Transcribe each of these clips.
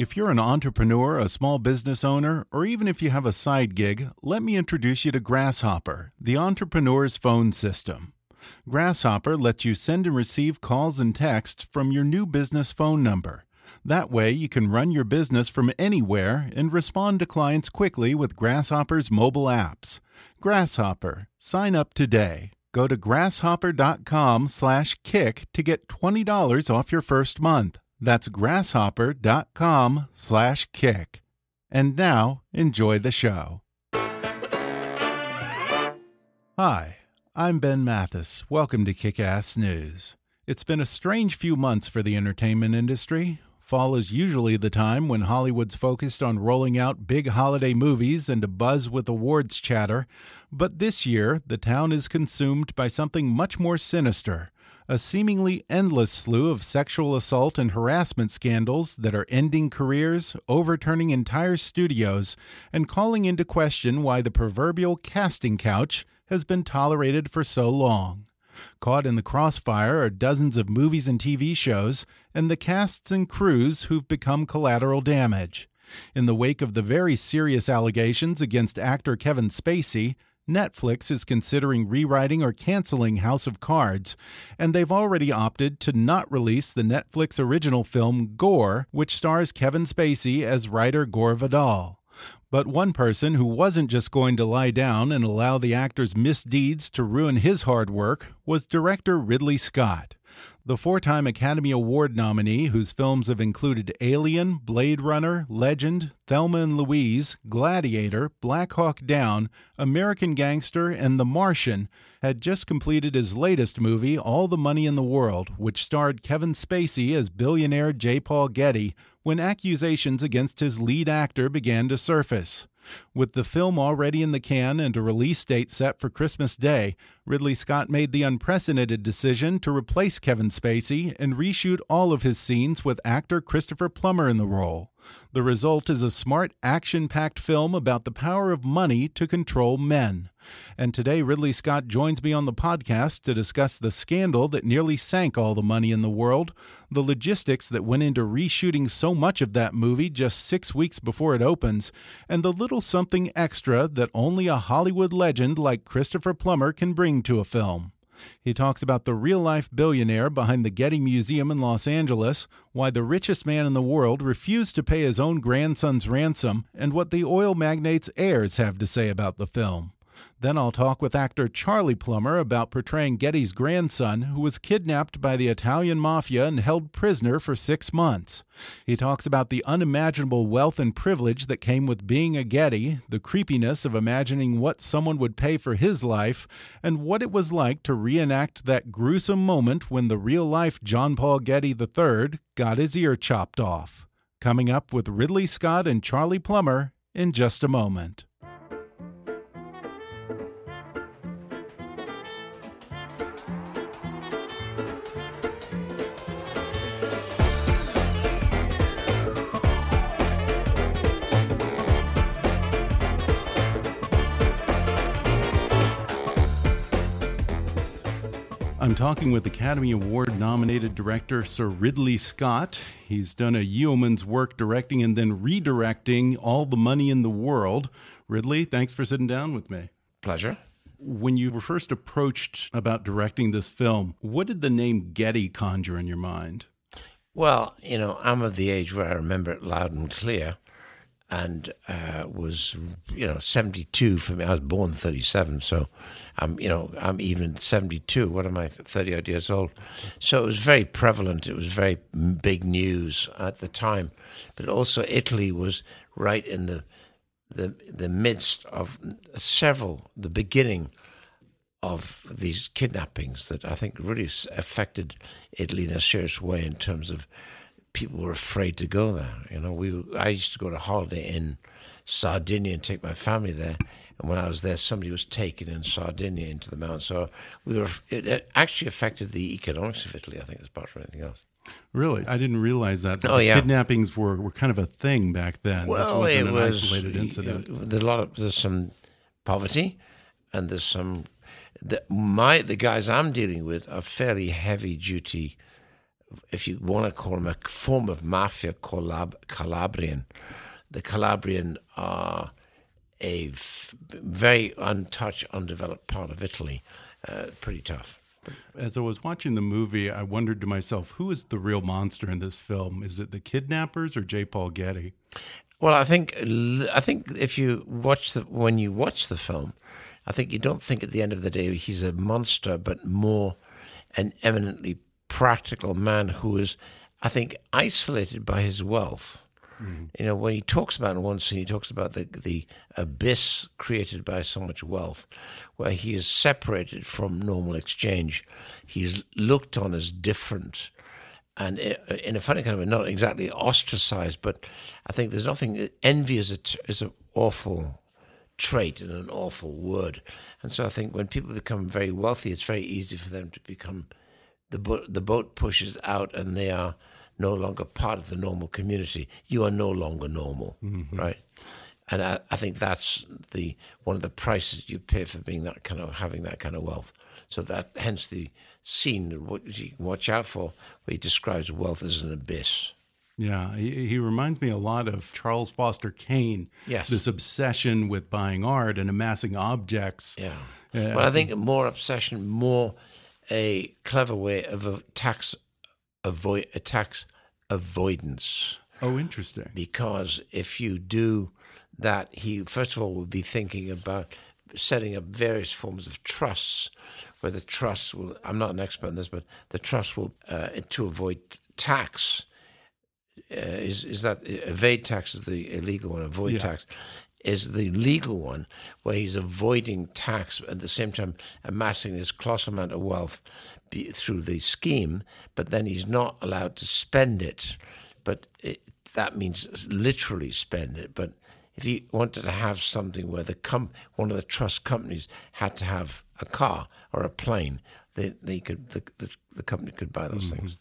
If you're an entrepreneur, a small business owner, or even if you have a side gig, let me introduce you to Grasshopper, the entrepreneur's phone system. Grasshopper lets you send and receive calls and texts from your new business phone number. That way, you can run your business from anywhere and respond to clients quickly with Grasshopper's mobile apps. Grasshopper, sign up today. Go to grasshopper.com/kick to get $20 off your first month. That's grasshopper.com slash kick. And now, enjoy the show. Hi, I'm Ben Mathis. Welcome to Kickass News. It's been a strange few months for the entertainment industry. Fall is usually the time when Hollywood's focused on rolling out big holiday movies and a buzz with awards chatter. But this year, the town is consumed by something much more sinister a seemingly endless slew of sexual assault and harassment scandals that are ending careers, overturning entire studios, and calling into question why the proverbial casting couch has been tolerated for so long. Caught in the crossfire are dozens of movies and TV shows, and the casts and crews who've become collateral damage. In the wake of the very serious allegations against actor Kevin Spacey, Netflix is considering rewriting or canceling House of Cards, and they've already opted to not release the Netflix original film Gore, which stars Kevin Spacey as writer Gore Vidal. But one person who wasn't just going to lie down and allow the actor's misdeeds to ruin his hard work was director Ridley Scott. The four time Academy Award nominee, whose films have included Alien, Blade Runner, Legend, Thelma and Louise, Gladiator, Black Hawk Down, American Gangster, and The Martian, had just completed his latest movie, All the Money in the World, which starred Kevin Spacey as billionaire J. Paul Getty, when accusations against his lead actor began to surface. With the film already in the can and a release date set for Christmas Day, Ridley Scott made the unprecedented decision to replace Kevin Spacey and reshoot all of his scenes with actor Christopher Plummer in the role. The result is a smart, action packed film about the power of money to control men. And today, Ridley Scott joins me on the podcast to discuss the scandal that nearly sank all the money in the world, the logistics that went into reshooting so much of that movie just six weeks before it opens, and the little something extra that only a Hollywood legend like Christopher Plummer can bring to a film. He talks about the real life billionaire behind the Getty Museum in Los Angeles, why the richest man in the world refused to pay his own grandson's ransom, and what the oil magnate's heirs have to say about the film. Then I'll talk with actor Charlie Plummer about portraying Getty's grandson, who was kidnapped by the Italian mafia and held prisoner for six months. He talks about the unimaginable wealth and privilege that came with being a Getty, the creepiness of imagining what someone would pay for his life, and what it was like to reenact that gruesome moment when the real life John Paul Getty III got his ear chopped off. Coming up with Ridley Scott and Charlie Plummer in just a moment. I'm talking with Academy Award nominated director Sir Ridley Scott. He's done a yeoman's work directing and then redirecting All the Money in the World. Ridley, thanks for sitting down with me. Pleasure. When you were first approached about directing this film, what did the name Getty conjure in your mind? Well, you know, I'm of the age where I remember it loud and clear and uh, was you know 72 for me. I was born 37, so I'm you know I'm even 72. What am I? 30 odd years old. So it was very prevalent. It was very big news at the time, but also Italy was right in the the the midst of several the beginning of these kidnappings that I think really affected Italy in a serious way in terms of people were afraid to go there. You know, we I used to go to holiday in Sardinia and take my family there. And when I was there, somebody was taken in Sardinia into the mountains. So we were. It, it actually affected the economics of Italy. I think, as part from anything else. Really, I didn't realize that. Oh, yeah. kidnappings were, were kind of a thing back then. Well, this wasn't it an was isolated incident. There's a lot of there's some poverty, and there's some. The, my the guys I'm dealing with are fairly heavy duty, if you want to call them a form of mafia Calab- Calabrian. The Calabrian are a f- very untouched, undeveloped part of Italy. Uh, pretty tough. As I was watching the movie, I wondered to myself, who is the real monster in this film? Is it the kidnappers or J. Paul Getty? Well, I think I think if you watch the when you watch the film, I think you don't think at the end of the day he's a monster, but more an eminently practical man who is, I think, isolated by his wealth. Mm-hmm. You know, when he talks about in one scene, he talks about the the abyss created by so much wealth, where he is separated from normal exchange. He's looked on as different, and in a funny kind of way, not exactly ostracized, but I think there's nothing. Envy is a is an awful trait and an awful word, and so I think when people become very wealthy, it's very easy for them to become the boat. The boat pushes out, and they are no longer part of the normal community. You are no longer normal, mm-hmm. right? And I, I think that's the one of the prices you pay for being that kind of having that kind of wealth. So that hence the scene that what you can watch out for, where he describes wealth as an abyss. Yeah, he, he reminds me a lot of Charles Foster Kane. Yes. This obsession with buying art and amassing objects. Yeah. Uh, yeah. But I think more obsession, more a clever way of a tax avoid a tax avoidance. Oh, interesting. Because if you do that, he first of all would be thinking about setting up various forms of trusts, where the trusts will. I'm not an expert in this, but the trust will uh, to avoid tax. Uh, is is that evade tax is the illegal one? Avoid Yeah. tax is the legal one, where he's avoiding tax at the same time amassing this colossal amount of wealth through the scheme, but then he's not allowed to spend it. But it, that means literally spend it. But if he wanted to have something where the com- one of the trust companies had to have a car or a plane, they, they could the, the, the company could buy those things.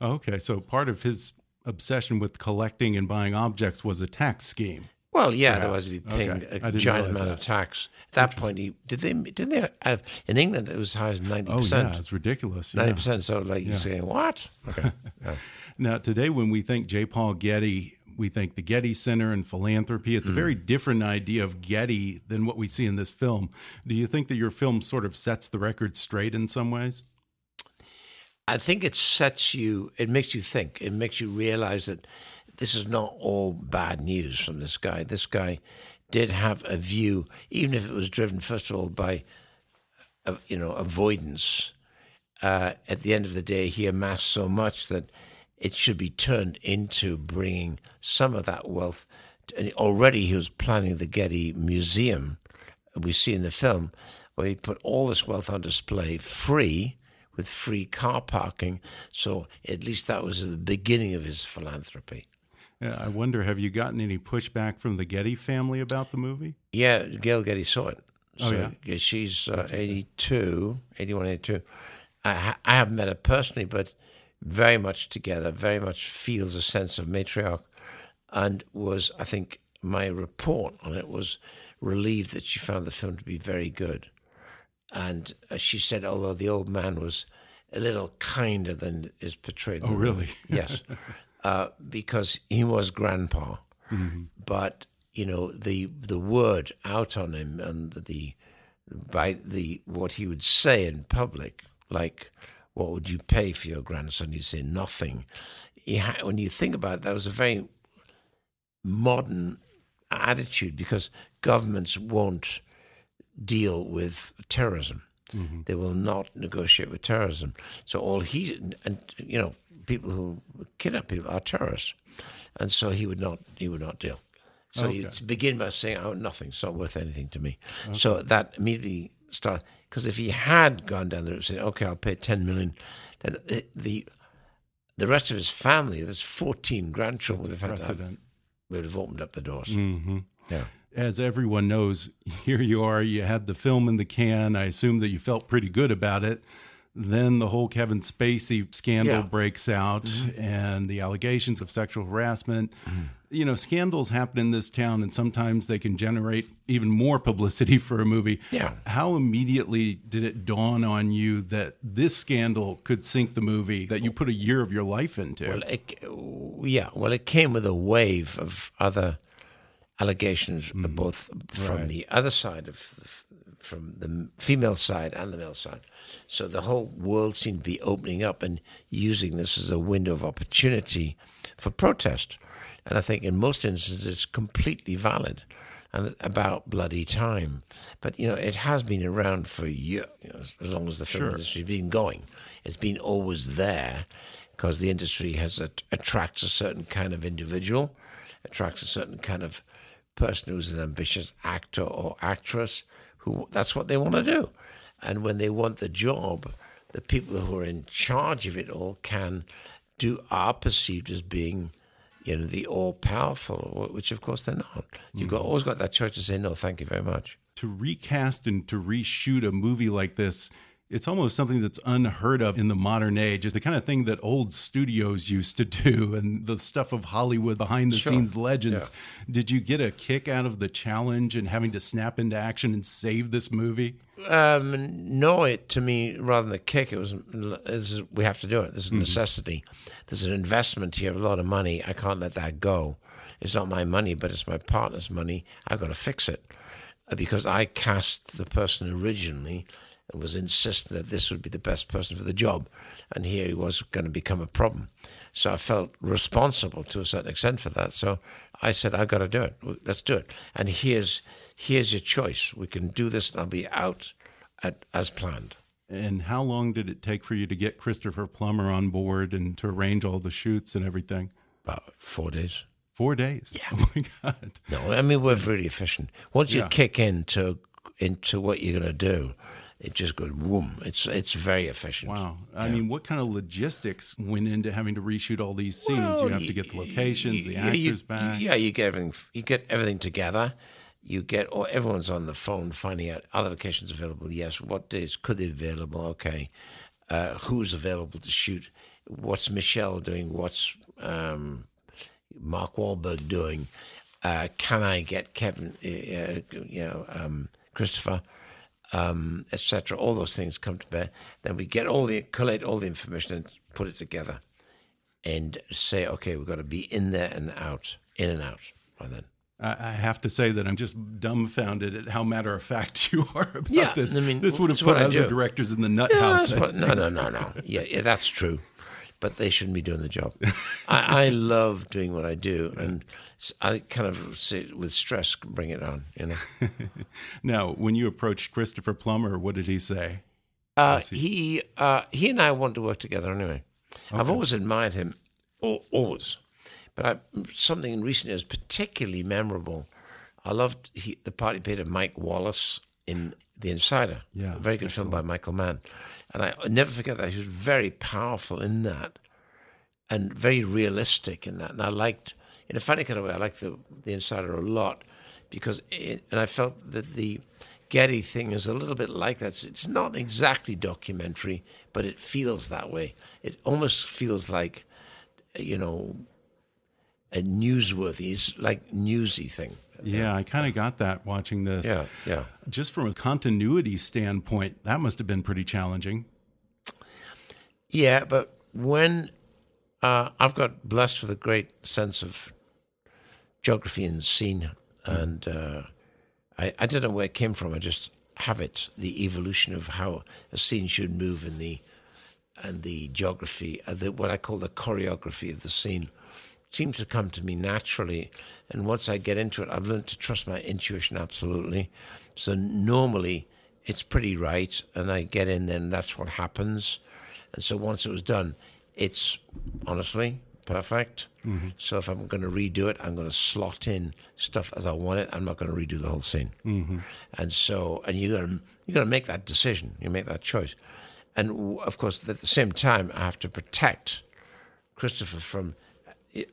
Mm-hmm. Okay, so part of his obsession with collecting and buying objects was a tax scheme. Well, yeah, Perhaps. otherwise he'd be paying Okay. A giant amount of tax. At that point, he did they didn't they have in England it was as high as ninety Oh, percent. Oh yeah, it's ridiculous. yeah. Ninety percent. So like you're saying, what? Okay. Yeah. Now, today, when we think J. Paul Getty, we think the Getty Center and philanthropy. It's a mm. very different idea of Getty than what we see in this film. Do you think that your film sort of sets the record straight in some ways? I think it sets you. It makes you think. It makes you realize that this is not all bad news from this guy. This guy did have a view, even if it was driven first of all by, uh, you know, avoidance. Uh, at the end of the day, he amassed so much that it should be turned into bringing some of that wealth. And already, he was planning the Getty Museum. We see in the film where he put all this wealth on display free with free car parking. So at least that was the beginning of his philanthropy. Yeah, I wonder, have you gotten any pushback from the Getty family about the movie? Yeah, Gail Getty saw it. Oh, yeah? she's uh, 82, 81, 82. I, ha- I haven't met her personally, but very much together, very much feels a sense of matriarch, and was, I think, my report on it was relieved that she found the film to be very good. And uh, she said, although the old man was a little kinder than is portrayed. Oh, really? yes, uh, because he was grandpa, but you know the the word out on him and the by the what he would say in public, like "What would you pay for your grandson?" He'd say nothing. He ha- when you think about it, that was a very modern attitude because governments won't deal with terrorism. They will not negotiate with terrorism. So all he and you know people who kidnap people are terrorists, and so he would not he would not deal. So Okay. you begin by saying, "Oh, nothing. It's not worth anything to me." So that immediately start Because if he had gone down there and said, "Okay, I'll pay ten million, then the the, the rest of his family, there's fourteen grandchildren, would have, had Precedent. would have opened up the doors. hmm Yeah. As everyone knows, here you are. You had the film in the can. I assume that you felt pretty good about it. Then the whole Kevin Spacey scandal Yeah. Breaks out and the allegations of sexual harassment. You know, scandals happen in this town, and sometimes they can generate even more publicity for a movie. Yeah. How immediately did it dawn on you that this scandal could sink the movie that you put a year of your life into? Well, it, yeah. Well, it came with a wave of other allegations, uh, both from Right. the other side of, from the female side and the male side. So the whole world seemed to be opening up and using this as a window of opportunity for protest. And I think in most instances it's completely valid and about bloody time. But you know, it has been around for years, you know, as long as the film Sure. industry's been going. It's been always there because the industry has a, attracts a certain kind of individual, attracts a certain kind of person who's an ambitious actor or actress who that's what they want to do. And when they want the job, the people who are in charge of it all can do are perceived as being, you know, the all powerful, which of course they're not. You've got mm. always got that choice to say no, thank you very much. to recast and to reshoot a movie like this it's almost something that's unheard of in the modern age. It's the kind of thing that old studios used to do and the stuff of Hollywood behind the scenes legends. Did you get a kick out of the challenge and having to snap into action and save this movie? Um, no, it to me rather than a kick, it was is, we have to do it. This is a necessity. There's an investment here, a lot of money. I can't let that go. It's not my money, but it's my partner's money. I've got to fix it because I cast the person originally and was insistent that this would be the best person for the job, and here he was going to become a problem. So I felt responsible to a certain extent for that. So I said, "I've got to do it. Let's do it." And here's here's your choice. We can do this, and I'll be out at, as planned. And how long did it take for you to get Christopher Plummer on board and to arrange all the shoots and everything? About four days. Four days. Yeah. Oh my God. No, I mean we're really efficient. Once you Yeah. kick into into what you're going to do, it just goes boom. It's it's very efficient. Wow. I mean, what kind of logistics went into having to reshoot all these scenes? Well, you have to get the locations, the yeah, you- actors back. Yeah, you get everything. You get everything together. You get all everyone's on the phone finding out other locations available. Yes, what days could they be available? Okay, uh, who's available to shoot? What's Michelle doing? What's um, Mark Wahlberg doing? Uh, can I get Kevin? Uh, you know, um, Christopher. Um, etc. All those things come to bear. Then we get all the collate all the information and put it together and say, okay, we've got to be in there and out, in and out by then. I I have to say that I'm just dumbfounded at how matter of fact you are about Yeah, this. I mean, this would have put other directors in the nut Yeah, house. what- no, no, no, no. Yeah, yeah, that's true. But they shouldn't be doing the job. I, I love doing what I do, and I kind of say with stress, bring it on. You know, now, when you approached Christopher Plummer, what did he say? uh, he uh, he and I want to work together anyway. I've always admired him, always. But I, something in recent years particularly memorable. I loved he, the part he played of Mike Wallace in The Insider. Yeah, a very good film by Michael Mann, and I never forget that he was very powerful in that, and very realistic in that. And I liked, in a funny kind of way, I liked the The Insider a lot because, it, and I felt that the Getty thing is a little bit like that. It's, it's not exactly documentary, but it feels that way. It almost feels like, you know, a newsworthy. It's like newsy thing. Yeah, I kind of got that watching this. Yeah, yeah. Just from a continuity standpoint, that must have been pretty challenging. Yeah, but when uh, I've got blessed with a great sense of geography and scene, and uh, I, I don't know where it came from. I just have it, the evolution of how a scene should move in the and the geography, uh, the, what I call the choreography of the scene, seems to come to me naturally. And once I get into it, I've learned to trust my intuition absolutely. So normally it's pretty right, and I get in there, and that's what happens. And so once it was done, it's honestly perfect. Mm-hmm. So if I'm going to redo it, I'm going to slot in stuff as I want it. I'm not going to redo the whole scene. Mm-hmm. And so, and you got to you got to make that decision. You make that choice. And w- of course, at the same time, I have to protect Christopher from.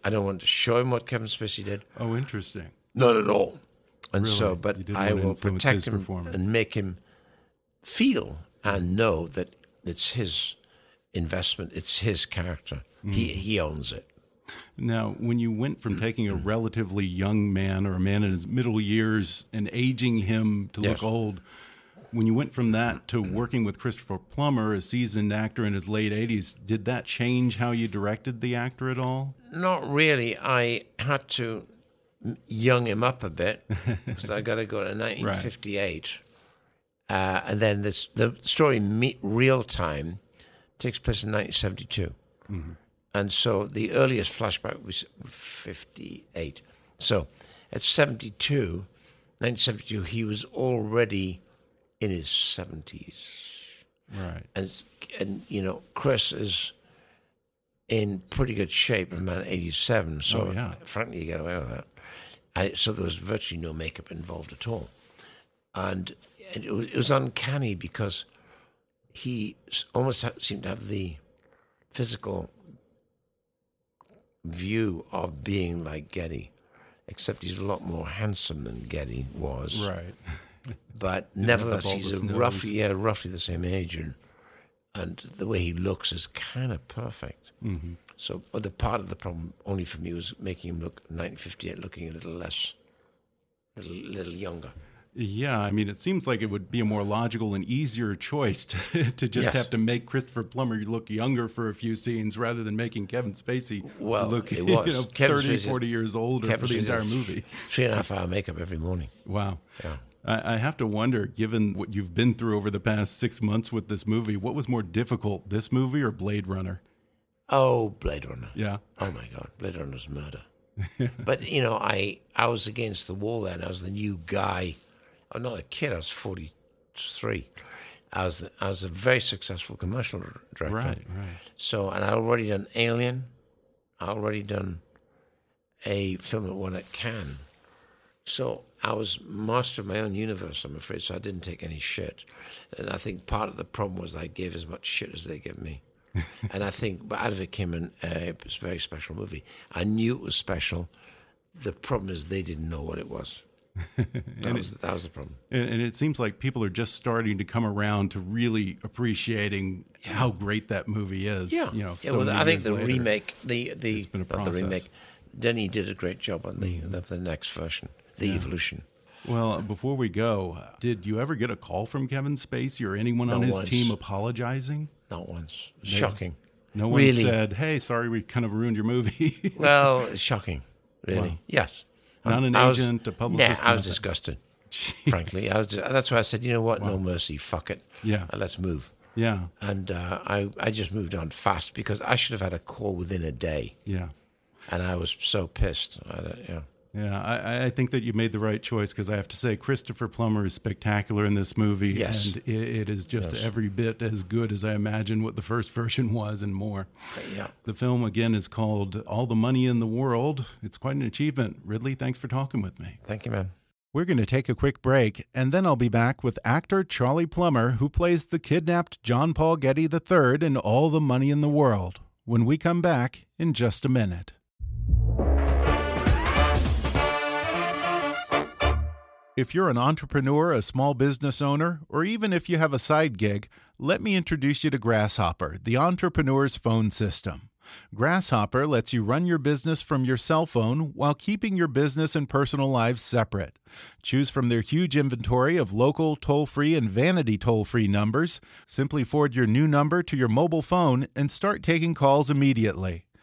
I don't want to show him what Kevin Spacey did. Oh, interesting. Not at all. And so, but I will protect him and make him feel and know that it's his investment, it's his character. He Mm. he owns it. Now, when you went from taking a relatively young man or a man in his middle years and aging him to look old, when you went from that to working with Christopher Plummer, a seasoned actor in his late 80s, did that change how you directed the actor at all? Not really. I had to young him up a bit because I got to go to 1958, uh, and then this the story me, real time takes place in 1972, and so the earliest flashback was 58. So at 72, 1972, he was already in his 70s Right. and and you know Chris is in pretty good shape. I'm at 87, so Oh, yeah. frankly, you get away with that. And so there was virtually no makeup involved at all, and, it, was, it was uncanny because he almost ha- seemed to have the physical view of being like Getty, except he's a lot more handsome than Getty was Right. but nevertheless, he's roughly yeah, roughly the same age, and and the way he looks is kind of perfect. Mm-hmm. So, the part of the problem only for me was making him look 1958, looking a little less, little little younger. Yeah, I mean, it seems like it would be a more logical and easier choice to, to just Yes. have to make Christopher Plummer look younger for a few scenes rather than making Kevin Spacey Well, look you know, Kevin 30, Spacey- 40 years older Kevin for the entire movie. Three and a half hour makeup every morning. Wow. Yeah. I, I have to wonder, given what you've been through over the past six months with this movie, what was more difficult, this movie or Blade Runner? Oh, Blade Runner. Yeah. Oh my God, Blade Runner's murder. but you know, I I was against the wall then. I was the new guy. I'm not a kid. I was 43. I was I was a very successful commercial director. Right, right. So, and I already done Alien. I already done a film that won at Cannes. So I was master of my own universe, I'm afraid. So I didn't take any shit. And I think part of the problem was I gave as much shit as they give me. and I think, but out of it came an, uh, it was a very special movie. I knew it was special. The problem is they didn't know what it was. That was, that was the problem. And, and it seems like people are just starting to come around to really appreciating how great that movie is. Yeah, You know, yeah. so well, I think the later. remake, the the, been a not the. Remake, Denny did a great job on the the, the next version, the evolution. Well, before we go, did you ever get a call from Kevin Spacey or anyone on his once. team apologizing? Not once. Shocking. No one Really? said, "Hey, sorry, we kind of ruined your movie." Well, shocking. Really. Yes. Not an I was- agent, a publicist, Nah, I was nothing. disgusted. Frankly, I was. That's why I said, you know what? No mercy. Fuck it. Yeah. Uh, let's move. yeah, And uh, I, I just moved on fast because I should have had a call within a day, yeah, and I was so pissed. I, don't- yeah. Yeah. I, I think that you made the right choice because I have to say, Christopher Plummer is spectacular in this movie, Yes. and it, it is just Yes. every bit as good as I imagined what the first version was, and more. Yeah. The film again is called All the Money in the World. It's quite an achievement. Ridley, thanks for talking with me. Thank you, man. We're going to take a quick break, and then I'll be back with actor Charlie Plummer, who plays the kidnapped John Paul Getty III in All the Money in the World, when we come back in just a minute. If you're an entrepreneur, a small business owner, or even if you have a side gig, let me introduce you to Grasshopper, the entrepreneur's phone system. Grasshopper lets you run your business from your cell phone while keeping your business and personal lives separate. Choose from their huge inventory of local, toll free, and vanity toll free numbers. Simply forward your new number to your mobile phone and start taking calls immediately.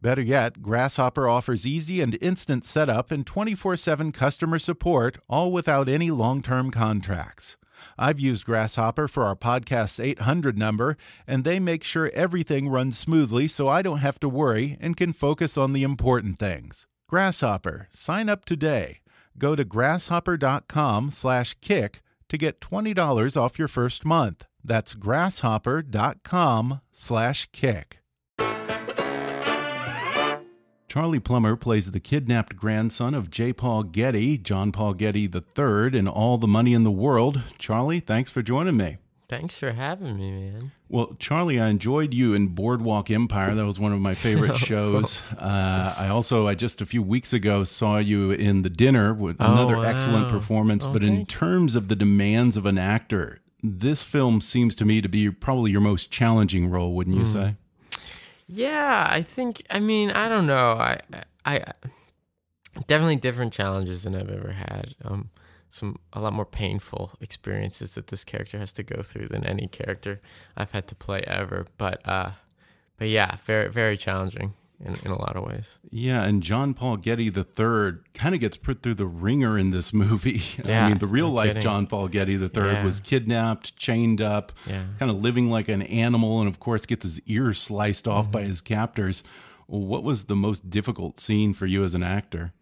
Better yet, Grasshopper offers easy and instant setup and 24 7 customer support, all without any long term contracts. I've used Grasshopper for our podcast 800 number, and they make sure everything runs smoothly so I don't have to worry and can focus on the important things. Grasshopper, sign up today. Go to grasshopper.com/kick to get $20 off your first month. That's grasshopper.com/kick. Charlie Plummer plays the kidnapped grandson of J. Paul Getty, John Paul Getty III, in All the Money in the World. Charlie, thanks for joining me. Thanks for having me, man. Well, Charlie, I enjoyed you in Boardwalk Empire. That was one of my favorite shows. Uh, I also, I just a few weeks ago saw you in The Dinner with Oh, another wow. excellent performance. Oh, but in terms of the demands of an actor, this film seems to me to be probably your most challenging role, wouldn't you Hmm. say? Yeah, I think. I mean, I don't know. I, I, definitely different challenges than I've ever had. Um, some a lot more painful experiences that this character has to go through than any character I've had to play ever. But, uh, but yeah, very, very challenging in, in a lot of ways. Yeah, and John Paul Getty III kind of gets put through the wringer in this movie. Yeah, I mean, the real no life kidding. John Paul Getty III Yeah. was kidnapped, chained up, Yeah. kind of living like an animal, and of course gets his ear sliced off Mm-hmm. by his captors. What was the most difficult scene for you as an actor?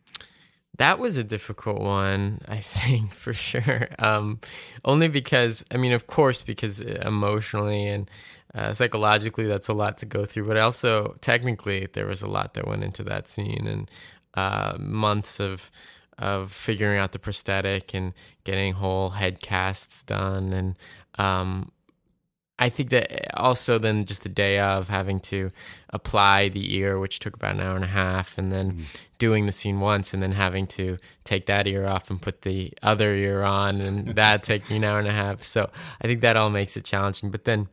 That was a difficult one, I think, for sure. Um, only because, I mean, of course, because emotionally and uh, psychologically, that's a lot to go through. But also, technically, there was a lot that went into that scene and uh, months of of figuring out the prosthetic and getting whole head casts done. And um, I think that also then just the day of having to apply the ear, which took about an hour and a half, and then doing the scene once, and then having to take that ear off and put the other ear on, and that taking an hour and a half. So I think that all makes it challenging. But then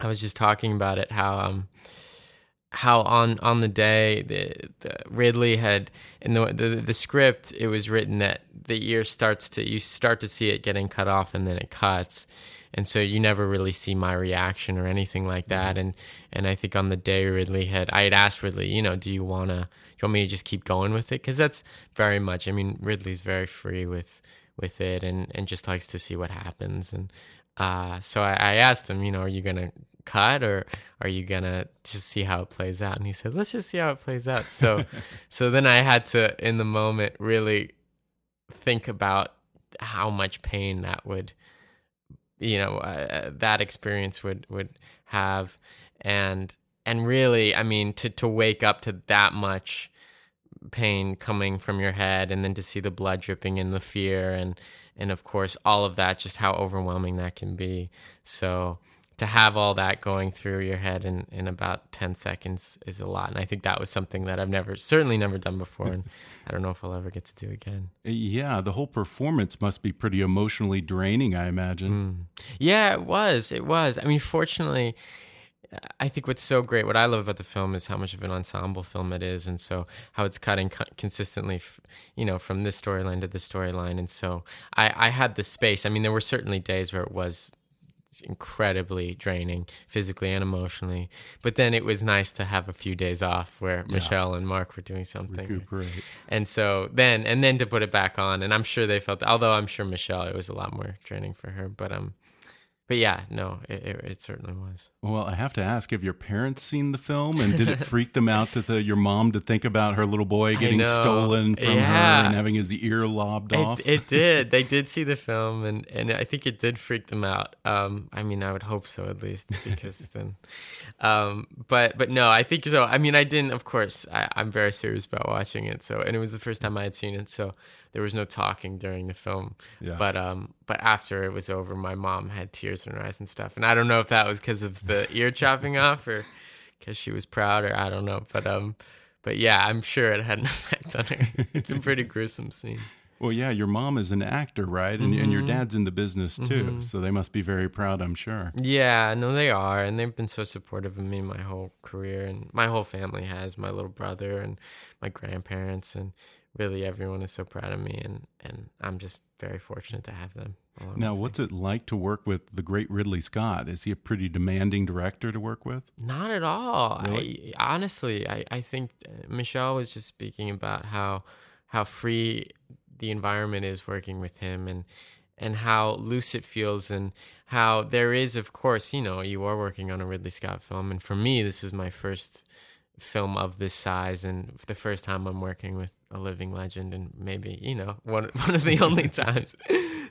I was just talking about it how um how on on the day the, the Ridley had in the, the the script it was written that the ear starts to you start to see it getting cut off and then it cuts. And so you never really see my reaction or anything like that. And and I think on the day Ridley had I had asked Ridley you know do you want to you want me to just keep going with it? Because that's very much I mean Ridley's very free with with it and and just likes to see what happens. And uh so I, I asked him you know are you gonna cut or are you gonna just see how it plays out? And he said let's just see how it plays out. So so then i had to in the moment really think about how much pain that would you know uh, that experience would would have. And and really i mean to to wake up to that much pain coming from your head and then to see the blood dripping and the fear and and of course all of that just how overwhelming that can be so to have all that going through your head in, in about 10 seconds is a lot and i think that was something that i've never certainly never done before and i don't know if i'll ever get to do again Yeah, the whole performance must be pretty emotionally draining, I imagine. Mm. Yeah, it was. It was. I mean, fortunately, I think what's so great, what I love about the film is how much of an ensemble film it is, and so how it's cutting co- consistently, f- you know, from this storyline to this storyline. And so I, I had the space. I mean, there were certainly days where it was incredibly draining physically and emotionally, but then it was nice to have a few days off where Michelle and Mark were doing something. Recuperate. And so then, and then to put it back on, and I'm sure they felt. Although I'm sure Michelle, it was a lot more draining for her. But um, but yeah, no, it, it, it certainly was. Well, I have to ask: Have your parents seen the film, and did it freak them out to the, your mom to think about her little boy getting stolen from Yeah. her and having his ear lobbed off? It, it did. They did see the film, and, and I think it did freak them out. Um, I mean, I would hope so at least, because then. Um, but but no, I think so. I mean, I didn't. Of course, I, I'm very serious about watching it. So, and it was the first time I had seen it, so there was no talking during the film. Yeah. But um, but after it was over, my mom had tears in her eyes and stuff, and I don't know if that was because of the ear chopping off or because she was proud, or I don't know. But um, but yeah, I'm sure it had an effect on her. It's a pretty gruesome scene. well, yeah, your mom is an actor, right? And, and your Mm-hmm. dad's in the business too, so they must be very proud, I'm sure. Yeah, no, they are, and they've been so supportive of me my whole career, and my whole family has. My little brother and my grandparents, and really everyone is so proud of me, and and I'm just very fortunate to have them. Now, what's it like to work with the great Ridley Scott? Is he a pretty demanding director to work with? Not at all. Really? I, honestly, I, I think uh, Michelle was just speaking about how how free the environment is working with him and and how loose it feels and how there is of course you know you are working on a ridley scott film and for me this was my first film of this size and the first time i'm working with a living legend and maybe you know one, one of the only times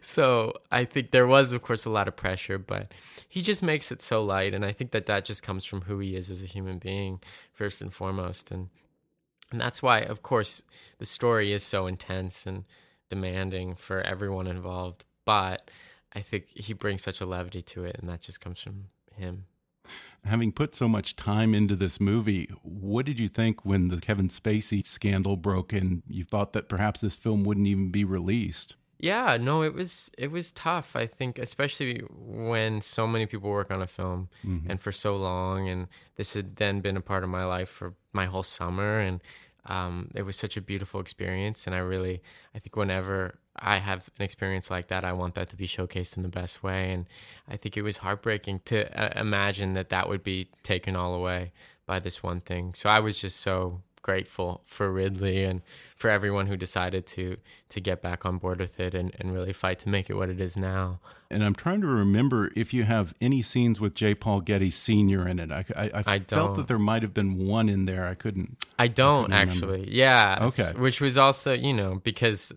so i think there was of course a lot of pressure but he just makes it so light and i think that that just comes from who he is as a human being first and foremost and and that's why of course the story is so intense and demanding for everyone involved but I think he brings such a levity to it, and that just comes from him. Having put so much time into this movie, what did you think when the Kevin Spacey scandal broke and you thought that perhaps this film wouldn't even be released? Yeah, no, it was it was tough. I think, especially when so many people work on a film mm -hmm. and for so long, and this had then been a part of my life for my whole summer, and um, it was such a beautiful experience. And I really, I think, whenever I have an experience like that, I want that to be showcased in the best way. And I think it was heartbreaking to uh, imagine that that would be taken all away by this one thing. So I was just so grateful for Ridley and for everyone who decided to to get back on board with it and, and really fight to make it what it is now. And I'm trying to remember if you have any scenes with J. Paul Getty Sr. in it. I, I, I, I felt that there might have been one in there. I couldn't. I don't I actually. Yeah. Okay. Which was also, you know, because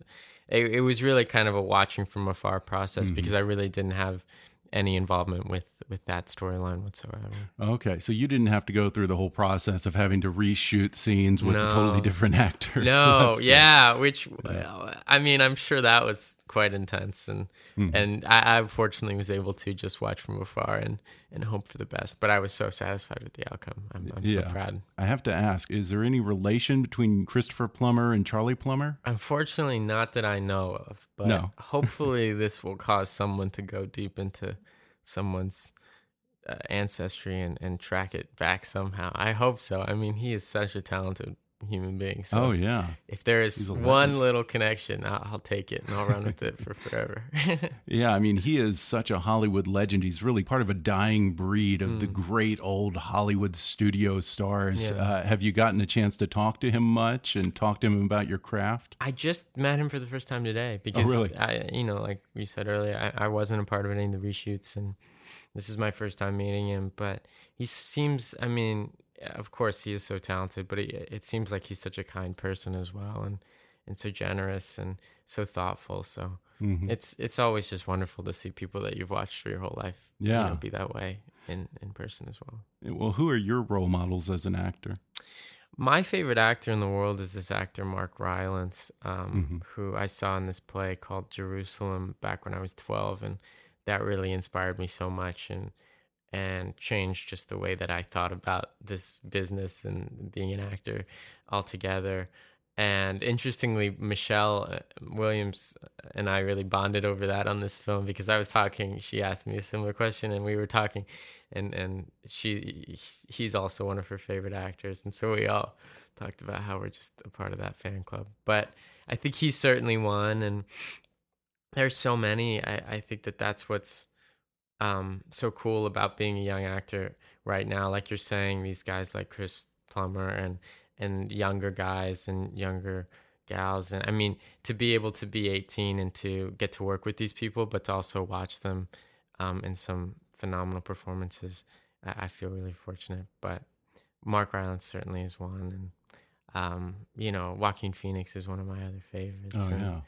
it, it was really kind of a watching from afar process mm -hmm. because I really didn't have any involvement with with that storyline whatsoever. Okay, so you didn't have to go through the whole process of having to reshoot scenes with no. totally different actors. No, so yeah, which I mean, I'm sure that was quite intense, and mm-hmm. and I, I, fortunately was able to just watch from afar and and hope for the best. But I was so satisfied with the outcome. I'm, I'm yeah. so proud. I have to ask: Is there any relation between Christopher Plummer and Charlie Plummer? Unfortunately, not that I know of. But no. hopefully, this will cause someone to go deep into someone's uh, ancestry and, and track it back somehow. I hope so. I mean, he is such a talented human being. So oh yeah. If there is one little connection, I'll, I'll, take it and I'll run with it for forever. yeah, I mean, he is such a Hollywood legend. He's really part of a dying breed of mm. the great old Hollywood studio stars. Yeah. Uh, have you gotten a chance to talk to him much and talk to him about your craft? I just met him for the first time today because, oh, really? I, you know, like we said earlier, I, I wasn't a part of any of the reshoots and. This is my first time meeting him, but he seems, I mean, of course he is so talented, but it, it seems like he's such a kind person as well, and and so generous and so thoughtful. So mm-hmm. it's it's always just wonderful to see people that you've watched for your whole life, yeah, you know, be that way in in person as well. Well, who are your role models as an actor? My favorite actor in the world is this actor Mark Rylance, um, mm-hmm. who I saw in this play called Jerusalem back when I was twelve, and that really inspired me so much and and changed just the way that I thought about this business and being an actor altogether. And interestingly, Michelle uh, Williams and I really bonded over that on this film because I was talking. She asked me a similar question, and we were talking, and and she he's also one of her favorite actors, and so we all talked about how we're just a part of that fan club. But I think he's certainly one, and there's so many. I I think that that's what's um, so cool about being a young actor right now. Like you're saying, these guys like Chris Plummer and and younger guys and younger gals, and I mean to be able to be 18 and to get to work with these people, but to also watch them um, in some phenomenal performances. I, I feel really fortunate. But Mark Rylance certainly is one, and um, you know Joaquin Phoenix is one of my other favorites. Oh and, yeah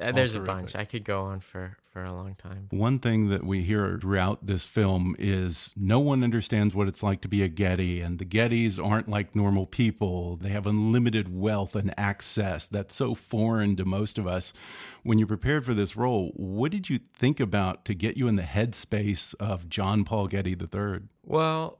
Uh, there's a bunch. I could go on for for a long time. One thing that we hear throughout this film is no one understands what it's like to be a Getty, and the Gettys aren't like normal people. They have unlimited wealth and access that's so foreign to most of us. When you prepared for this role, what did you think about to get you in the headspace of John Paul Getty III? Well,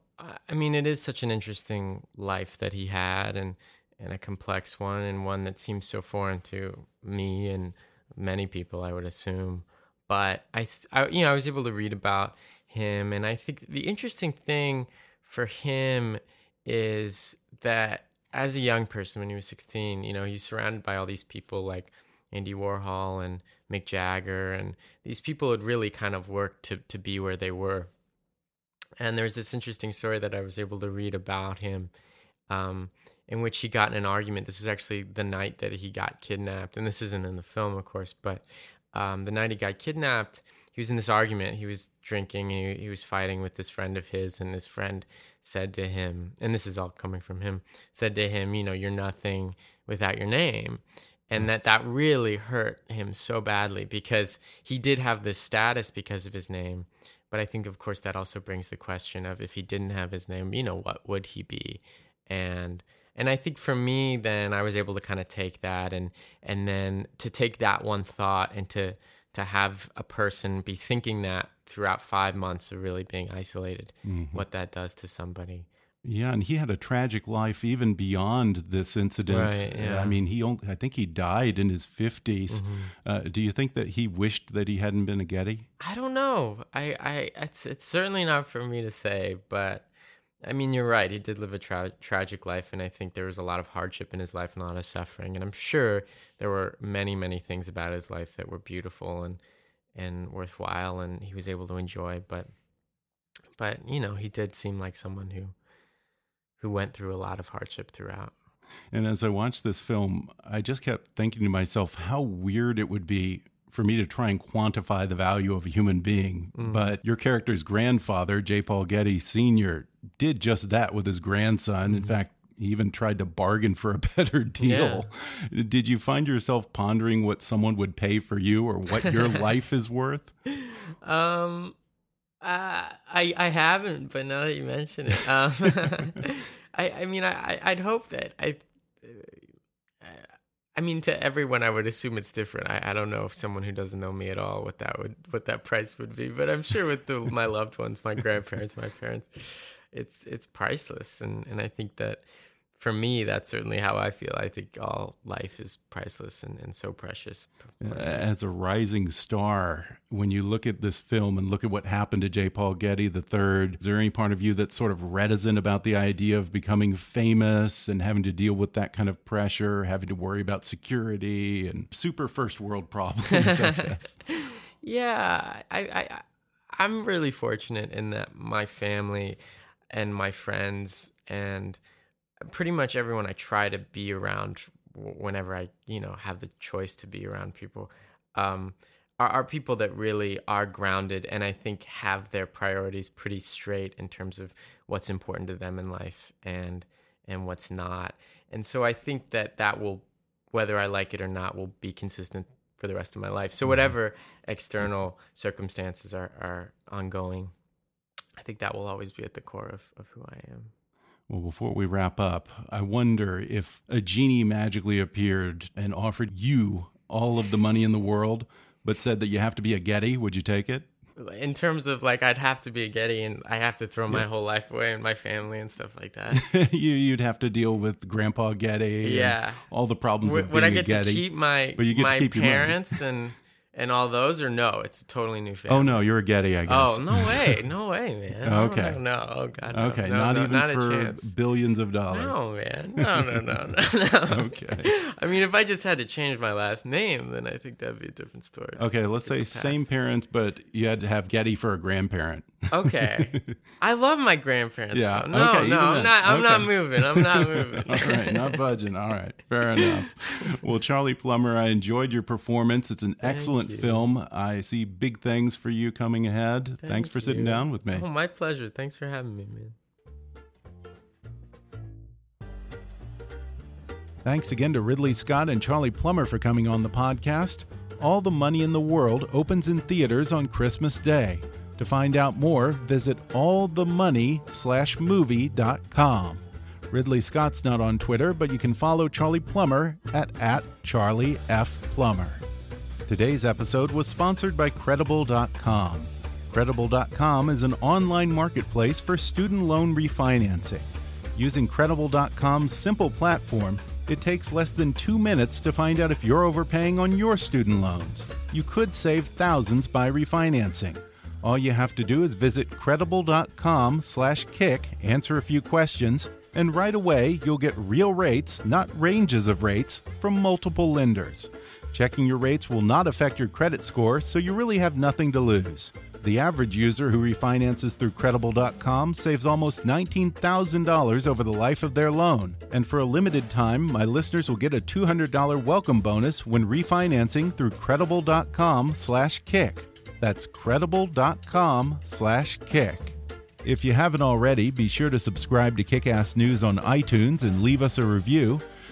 I mean, it is such an interesting life that he had, and and a complex one and one that seems so foreign to me and many people I would assume but I, I you know I was able to read about him and I think the interesting thing for him is that as a young person when he was 16 you know he's surrounded by all these people like Andy Warhol and Mick Jagger, and these people had really kind of worked to to be where they were. And there's this interesting story that I was able to read about him, um, in which he got in an argument. This was actually the night that he got kidnapped, and this isn't in the film, of course, but um, the night he got kidnapped, he was in this argument. He was drinking, and he, he was fighting with this friend of his, and his friend said to him, and this is all coming from him, said to him, you know, you're nothing without your name and that that really hurt him so badly because he did have this status because of his name but i think of course that also brings the question of if he didn't have his name you know what would he be and and i think for me then i was able to kind of take that and and then to take that one thought and to to have a person be thinking that throughout five months of really being isolated mm-hmm. what that does to somebody yeah, and he had a tragic life even beyond this incident. Right, yeah. I mean, he only, I think he died in his 50s. Mm -hmm. uh, do you think that he wished that he hadn't been a Getty? I don't know. I, I it's it's certainly not for me to say, but I mean, you're right. He did live a tra tragic life, and I think there was a lot of hardship in his life and a lot of suffering. And I'm sure there were many, many things about his life that were beautiful and and worthwhile, and he was able to enjoy. But but you know, he did seem like someone who who went through a lot of hardship throughout. And as I watched this film, I just kept thinking to myself how weird it would be for me to try and quantify the value of a human being. Mm. But your character's grandfather, J. Paul Getty Sr., did just that with his grandson. Mm. In mm-hmm. fact, he even tried to bargain for a better deal. Yeah. Did you find yourself pondering what someone would pay for you or what your life is worth? Um, uh, I I haven't, but now that you mention it, um, I I mean I I'd hope that I. I mean, to everyone, I would assume it's different. I, I don't know if someone who doesn't know me at all what that would what that price would be, but I'm sure with the, my loved ones, my grandparents, my parents, it's it's priceless, and and I think that for me, that's certainly how I feel. I think all life is priceless and, and so precious. As a rising star, when you look at this film and look at what happened to J. Paul Getty the third is there any part of you that's sort of reticent about the idea of becoming famous and having to deal with that kind of pressure, having to worry about security and super first world problems, I guess? yeah, I, I, I'm really fortunate in that my family and my friends and – pretty much everyone I try to be around whenever I, you know, have the choice to be around people, um, are, are people that really are grounded and I think have their priorities pretty straight in terms of what's important to them in life and and what's not. And so I think that that will, whether I like it or not, will be consistent for the rest of my life. So mm-hmm. whatever external circumstances are, are ongoing, I think that will always be at the core of, of who I am. Well, before we wrap up, I wonder if a genie magically appeared and offered you all of the money in the world, but said that you have to be a Getty, would you take it? In terms of like, I'd have to be a Getty and I have to throw my whole life away and my family and stuff like that. you, would have to deal with Grandpa Getty. Yeah. all the problems being would I get to keep my, but you get my to keep parents and and all those, or no? It's a totally new family. Oh no, you're a Getty, I guess. Oh no way, no way, man. okay, no, oh god, no. okay, no, not no, even not for billions of dollars. No, man, no, no, no, no, no. okay. I mean, if I just had to change my last name, then I think that'd be a different story. Okay, let's say same parents, but you had to have Getty for a grandparent. Okay, I love my grandparents. Yeah. Though. No, okay, no, I'm not. I'm okay. not moving. I'm not moving. All right, not budging. All right, fair enough. Well, Charlie Plummer, I enjoyed your performance. It's an Thank excellent film. I see big things for you coming ahead. Thank Thanks for sitting you. down with me. Oh, my pleasure. Thanks for having me, man. Thanks again to Ridley Scott and Charlie Plummer for coming on the podcast. All the Money in the World opens in theaters on Christmas Day. To find out more, visit allthemoney-movie.com. Ridley Scott's not on Twitter, but you can follow Charlie Plummer at, at Charlie F. Plummer. Today's episode was sponsored by Credible.com. Credible.com is an online marketplace for student loan refinancing. Using Credible.com's simple platform, it takes less than two minutes to find out if you're overpaying on your student loans. You could save thousands by refinancing. All you have to do is visit credible.com slash kick, answer a few questions, and right away you'll get real rates, not ranges of rates, from multiple lenders. Checking your rates will not affect your credit score, so you really have nothing to lose. The average user who refinances through Credible.com saves almost $19,000 over the life of their loan. And for a limited time, my listeners will get a $200 welcome bonus when refinancing through Credible.com slash kick. That's Credible.com slash kick. If you haven't already, be sure to subscribe to Kickass News on iTunes and leave us a review.